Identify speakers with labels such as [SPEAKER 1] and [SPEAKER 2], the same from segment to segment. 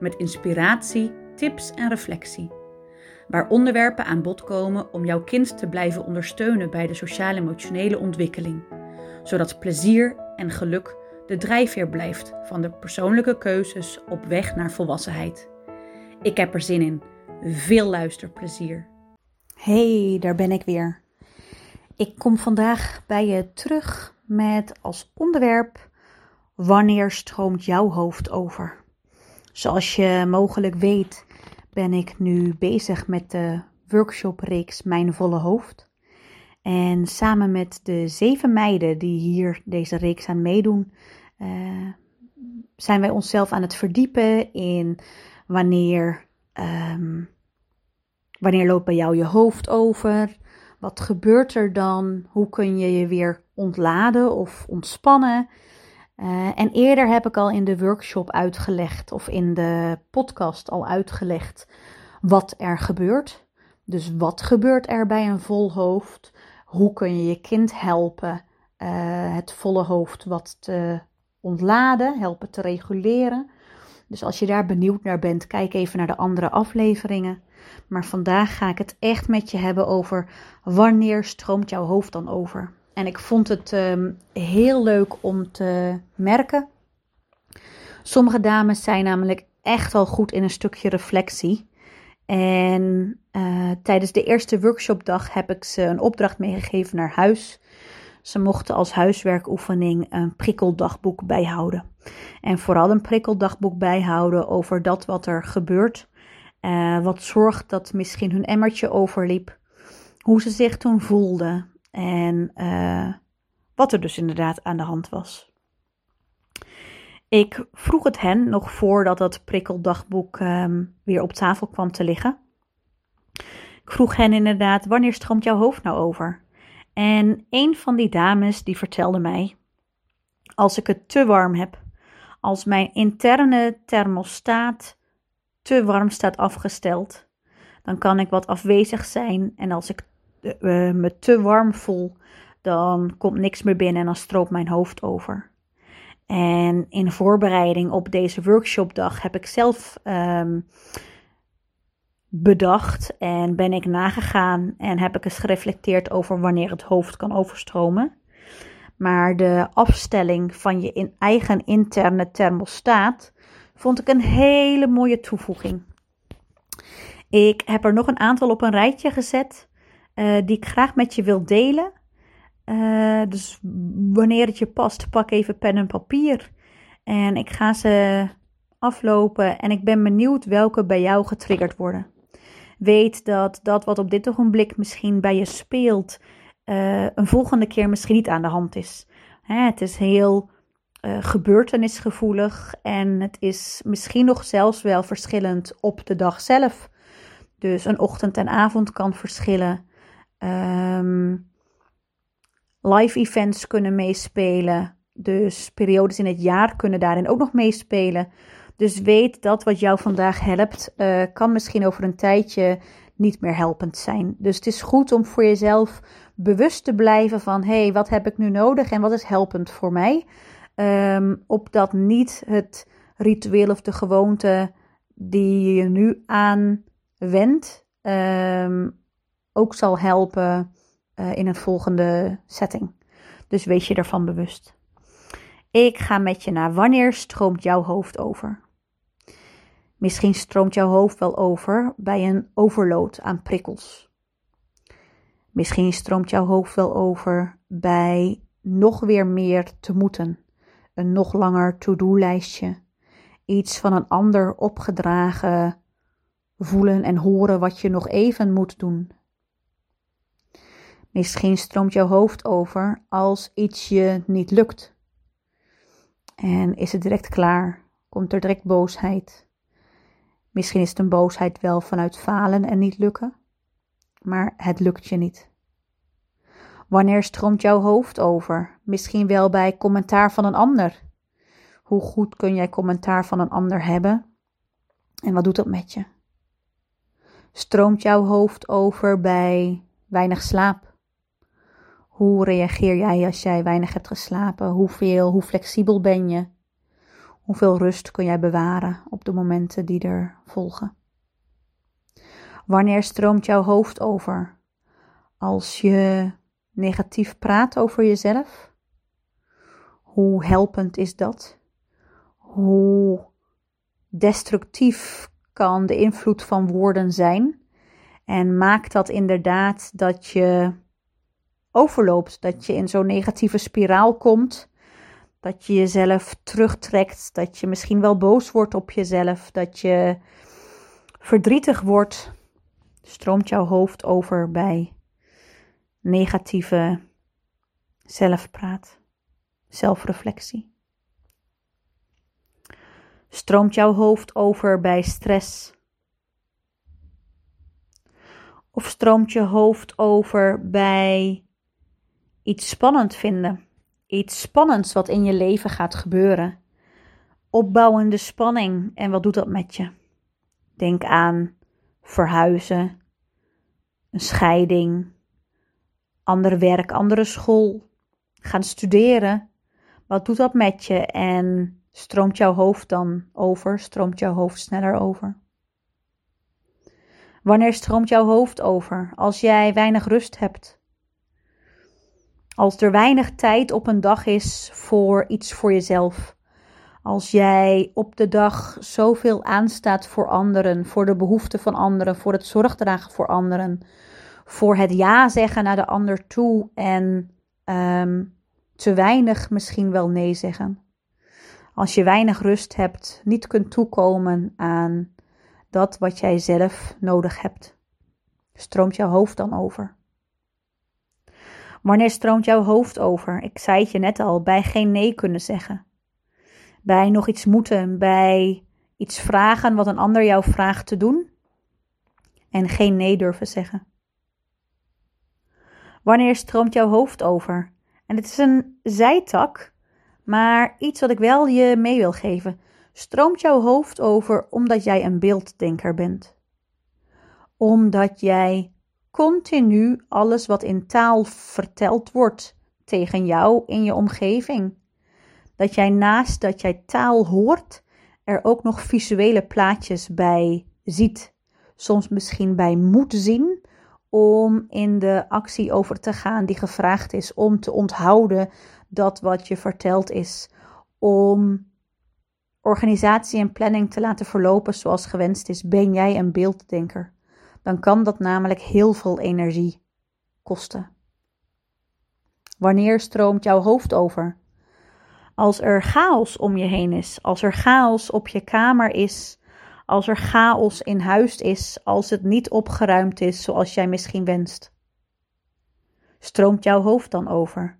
[SPEAKER 1] met inspiratie, tips en reflectie. Waar onderwerpen aan bod komen om jouw kind te blijven ondersteunen bij de sociaal-emotionele ontwikkeling, zodat plezier en geluk de drijfveer blijft van de persoonlijke keuzes op weg naar volwassenheid. Ik heb er zin in. Veel luisterplezier.
[SPEAKER 2] Hey, daar ben ik weer. Ik kom vandaag bij je terug met als onderwerp: Wanneer stroomt jouw hoofd over? Zoals je mogelijk weet, ben ik nu bezig met de workshopreeks Mijn Volle Hoofd. En samen met de zeven meiden die hier deze reeks aan meedoen, uh, zijn wij onszelf aan het verdiepen in wanneer, um, wanneer loopt bij jou je hoofd over? Wat gebeurt er dan? Hoe kun je je weer ontladen of ontspannen? Uh, en eerder heb ik al in de workshop uitgelegd, of in de podcast al uitgelegd, wat er gebeurt. Dus wat gebeurt er bij een vol hoofd? Hoe kun je je kind helpen uh, het volle hoofd wat te ontladen, helpen te reguleren? Dus als je daar benieuwd naar bent, kijk even naar de andere afleveringen. Maar vandaag ga ik het echt met je hebben over wanneer stroomt jouw hoofd dan over? En ik vond het um, heel leuk om te merken. Sommige dames zijn namelijk echt al goed in een stukje reflectie. En uh, tijdens de eerste workshopdag heb ik ze een opdracht meegegeven naar huis. Ze mochten als huiswerkoefening een prikkeldagboek bijhouden. En vooral een prikkeldagboek bijhouden over dat wat er gebeurt. Uh, wat zorgt dat misschien hun emmertje overliep. Hoe ze zich toen voelden. En uh, wat er dus inderdaad aan de hand was. Ik vroeg het hen nog voordat dat prikkeldagboek um, weer op tafel kwam te liggen. Ik vroeg hen inderdaad, wanneer stroomt jouw hoofd nou over? En een van die dames die vertelde mij, als ik het te warm heb, als mijn interne thermostaat te warm staat afgesteld, dan kan ik wat afwezig zijn en als ik uh, me te warm voel, dan komt niks meer binnen en dan stroopt mijn hoofd over. En in voorbereiding op deze workshopdag heb ik zelf um, bedacht en ben ik nagegaan en heb ik eens gereflecteerd over wanneer het hoofd kan overstromen. Maar de afstelling van je in eigen interne thermostaat vond ik een hele mooie toevoeging. Ik heb er nog een aantal op een rijtje gezet uh, die ik graag met je wil delen. Uh, dus wanneer het je past, pak even pen en papier. En ik ga ze aflopen en ik ben benieuwd welke bij jou getriggerd worden. Weet dat dat wat op dit ogenblik misschien bij je speelt, uh, een volgende keer misschien niet aan de hand is. Hè, het is heel gebeurtenisgevoelig en het is misschien nog zelfs wel verschillend op de dag zelf. Dus een ochtend en avond kan verschillen. Um, live events kunnen meespelen. Dus periodes in het jaar kunnen daarin ook nog meespelen. Dus weet dat wat jou vandaag helpt, uh, kan misschien over een tijdje niet meer helpend zijn. Dus het is goed om voor jezelf bewust te blijven van: hé, hey, wat heb ik nu nodig en wat is helpend voor mij? Um, opdat niet het ritueel of de gewoonte die je nu aanwendt, um, ook zal helpen uh, in een volgende setting. Dus wees je ervan bewust. Ik ga met je naar wanneer stroomt jouw hoofd over? Misschien stroomt jouw hoofd wel over bij een overload aan prikkels. Misschien stroomt jouw hoofd wel over bij nog weer meer te moeten. Een nog langer to-do-lijstje. Iets van een ander opgedragen voelen en horen wat je nog even moet doen. Misschien stroomt jouw hoofd over als iets je niet lukt. En is het direct klaar? Komt er direct boosheid? Misschien is het een boosheid wel vanuit falen en niet lukken, maar het lukt je niet. Wanneer stroomt jouw hoofd over? Misschien wel bij commentaar van een ander. Hoe goed kun jij commentaar van een ander hebben? En wat doet dat met je? Stroomt jouw hoofd over bij weinig slaap? Hoe reageer jij als jij weinig hebt geslapen? Hoeveel, hoe flexibel ben je? Hoeveel rust kun jij bewaren op de momenten die er volgen? Wanneer stroomt jouw hoofd over? Als je negatief praat over jezelf? Hoe helpend is dat? Hoe destructief kan de invloed van woorden zijn? En maakt dat inderdaad dat je overloopt, dat je in zo'n negatieve spiraal komt, dat je jezelf terugtrekt, dat je misschien wel boos wordt op jezelf, dat je verdrietig wordt, stroomt jouw hoofd over bij negatieve zelfpraat, zelfreflectie. Stroomt jouw hoofd over bij stress? Of stroomt je hoofd over bij iets spannend vinden? Iets spannends wat in je leven gaat gebeuren. Opbouwende spanning. En wat doet dat met je? Denk aan verhuizen, een scheiding, ander werk, andere school, gaan studeren. Wat doet dat met je? En stroomt jouw hoofd dan over? Stroomt jouw hoofd sneller over? Wanneer stroomt jouw hoofd over? Als jij weinig rust hebt. Als er weinig tijd op een dag is voor iets voor jezelf. Als jij op de dag zoveel aanstaat voor anderen, voor de behoeften van anderen, voor het zorgdragen voor anderen, voor het ja zeggen naar de ander toe en ehm, te weinig misschien wel nee zeggen. Als je weinig rust hebt, niet kunt toekomen aan dat wat jij zelf nodig hebt, stroomt jouw hoofd dan over? Wanneer stroomt jouw hoofd over? Ik zei het je net al, bij geen nee kunnen zeggen. Bij nog iets moeten, bij iets vragen wat een ander jou vraagt te doen en geen nee durven zeggen. Wanneer stroomt jouw hoofd over? En het is een zijtak, maar iets wat ik wel je mee wil geven. Stroomt jouw hoofd over omdat jij een beelddenker bent? Omdat jij continu alles wat in taal verteld wordt tegen jou in je omgeving. Dat jij naast dat jij taal hoort, er ook nog visuele plaatjes bij ziet. Soms misschien bij moet zien om in de actie over te gaan die gevraagd is, om te onthouden dat wat je verteld is, om organisatie en planning te laten verlopen zoals gewenst is, ben jij een beelddenker. Dan kan dat namelijk heel veel energie kosten. Wanneer stroomt jouw hoofd over? Als er chaos om je heen is, als er chaos op je kamer is, als er chaos in huis is, als het niet opgeruimd is zoals jij misschien wenst. Stroomt jouw hoofd dan over?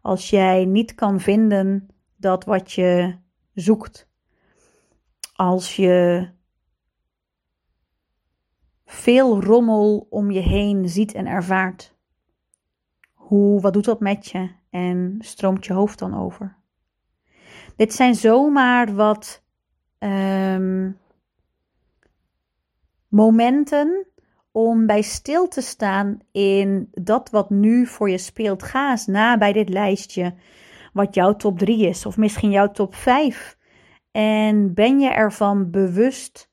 [SPEAKER 2] Als jij niet kan vinden dat wat je zoekt, als je veel rommel om je heen ziet en ervaart, hoe, wat doet dat met je en stroomt je hoofd dan over? Dit zijn zomaar wat um, momenten om bij stil te staan in dat wat nu voor je speelt. Ga eens na bij dit lijstje wat jouw top 3 is, of misschien jouw top 5. En ben je ervan bewust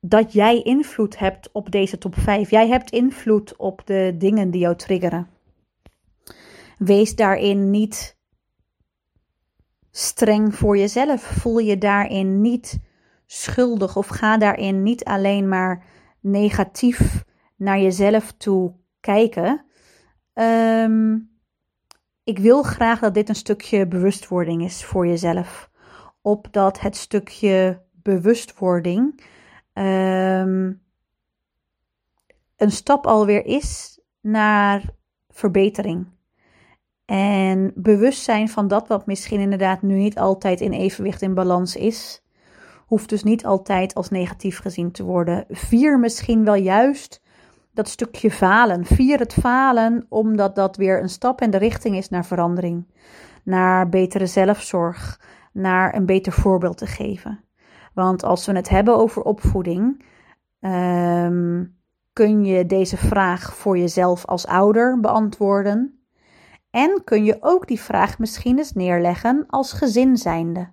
[SPEAKER 2] dat jij invloed hebt op deze top 5? Jij hebt invloed op de dingen die jou triggeren. Wees daarin niet streng voor jezelf. Voel je daarin niet schuldig of ga daarin niet alleen maar negatief naar jezelf toe kijken. Um, ik wil graag dat dit een stukje bewustwording is voor jezelf. Opdat het stukje bewustwording um, een stap alweer is naar verbetering. En bewustzijn van dat wat misschien inderdaad nu niet altijd in evenwicht in balans is. hoeft dus niet altijd als negatief gezien te worden. Vier misschien wel juist dat stukje falen. Vier het falen, omdat dat weer een stap in de richting is naar verandering, naar betere zelfzorg, naar een beter voorbeeld te geven. Want als we het hebben over opvoeding, ehm, kun je deze vraag voor jezelf als ouder beantwoorden. En kun je ook die vraag misschien eens neerleggen als gezin zijnde.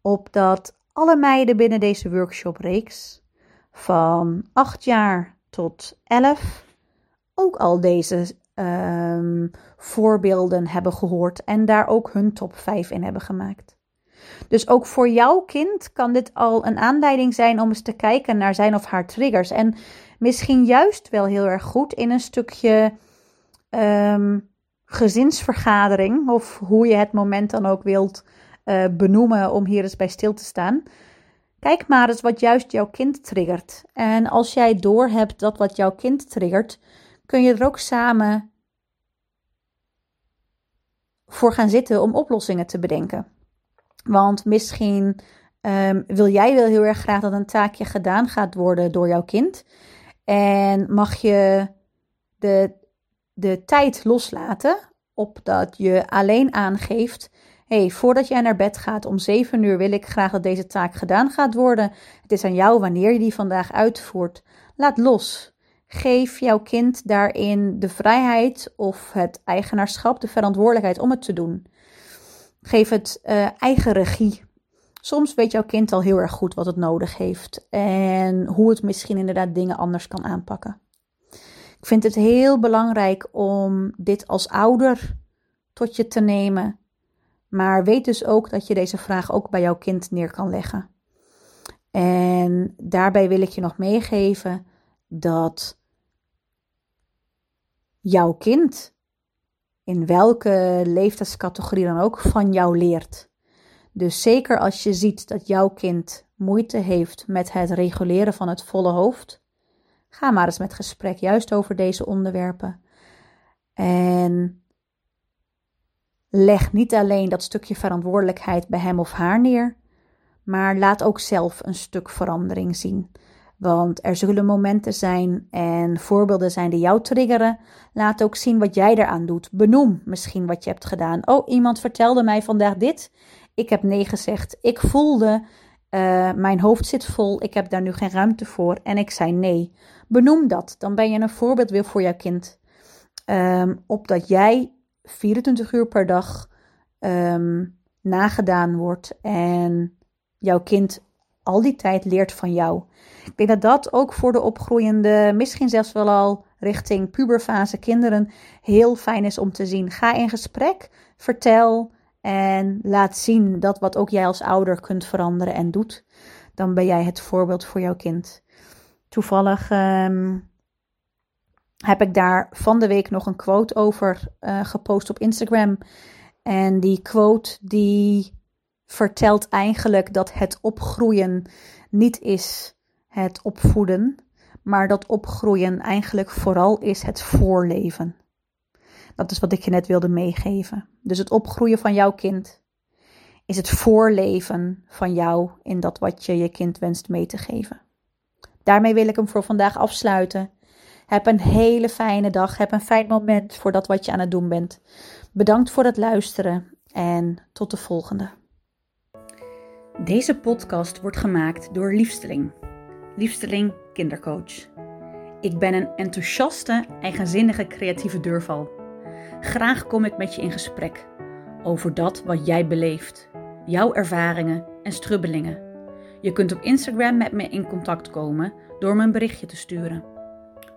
[SPEAKER 2] Opdat alle meiden binnen deze workshopreeks van 8 jaar tot 11 ook al deze ehm, voorbeelden hebben gehoord en daar ook hun top 5 in hebben gemaakt. Dus ook voor jouw kind kan dit al een aanleiding zijn om eens te kijken naar zijn of haar triggers. En misschien juist wel heel erg goed in een stukje ehm, gezinsvergadering, of hoe je het moment dan ook wilt uh, benoemen om hier eens bij stil te staan. Kijk maar eens wat juist jouw kind triggert. En als jij doorhebt dat wat jouw kind triggert, kun je er ook samen voor gaan zitten om oplossingen te bedenken. Want misschien um, wil jij wel heel erg graag dat een taakje gedaan gaat worden door jouw kind. En mag je de, de tijd loslaten, opdat je alleen aangeeft hey, voordat jij naar bed gaat om 7 uur wil ik graag dat deze taak gedaan gaat worden. Het is aan jou wanneer je die vandaag uitvoert. Laat los. Geef jouw kind daarin de vrijheid of het eigenaarschap, de verantwoordelijkheid om het te doen. Geef het uh, eigen regie. Soms weet jouw kind al heel erg goed wat het nodig heeft en hoe het misschien inderdaad dingen anders kan aanpakken. Ik vind het heel belangrijk om dit als ouder tot je te nemen maar weet dus ook dat je deze vraag ook bij jouw kind neer kan leggen. En daarbij wil ik je nog meegeven dat jouw kind, in welke leeftijdscategorie dan ook, van jou leert. Dus zeker als je ziet dat jouw kind moeite heeft met het reguleren van het volle hoofd, ga maar eens met gesprek juist over deze onderwerpen. En Leg niet alleen dat stukje verantwoordelijkheid bij hem of haar neer, maar laat ook zelf een stuk verandering zien. Want er zullen momenten zijn en voorbeelden zijn die jou triggeren. Laat ook zien wat jij eraan doet. Benoem misschien wat je hebt gedaan. Oh, iemand vertelde mij vandaag dit. Ik heb nee gezegd. Ik voelde, uh, mijn hoofd zit vol. Ik heb daar nu geen ruimte voor. En ik zei nee. Benoem dat. Dan ben je een voorbeeld weer voor jouw kind. Um, opdat jij 24 uur per dag um, nagedaan wordt en jouw kind al die tijd leert van jou. Ik denk dat dat ook voor de opgroeiende, misschien zelfs wel al richting puberfase kinderen heel fijn is om te zien. Ga in gesprek, vertel en laat zien dat wat ook jij als ouder kunt veranderen en doet. Dan ben jij het voorbeeld voor jouw kind. Toevallig um, heb ik daar van de week nog een quote over uh, gepost op Instagram. En die quote die vertelt eigenlijk dat het opgroeien niet is het opvoeden, maar dat opgroeien eigenlijk vooral is het voorleven. Dat is wat ik je net wilde meegeven. Dus het opgroeien van jouw kind is het voorleven van jou in dat wat je je kind wenst mee te geven. Daarmee wil ik hem voor vandaag afsluiten. Heb een hele fijne dag. Heb een fijn moment voor dat wat je aan het doen bent. Bedankt voor het luisteren en tot de volgende.
[SPEAKER 1] Deze podcast wordt gemaakt door Liefsteling. Liefsteling Kindercoach. Ik ben een enthousiaste, eigenzinnige creatieve deurval. Graag kom ik met je in gesprek over dat wat jij beleeft, jouw ervaringen en strubbelingen. Je kunt op Instagram met me in contact komen door me een berichtje te sturen.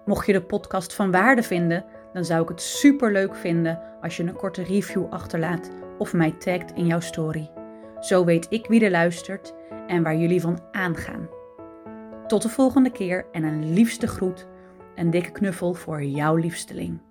[SPEAKER 1] Mocht je de podcast van waarde vinden, dan zou ik het super leuk vinden als je een korte review achterlaat of mij tagt in jouw story. Zo weet ik wie er luistert en waar jullie van aangaan. Tot de volgende keer en een liefste groet, een dikke knuffel voor jouw liefsteling.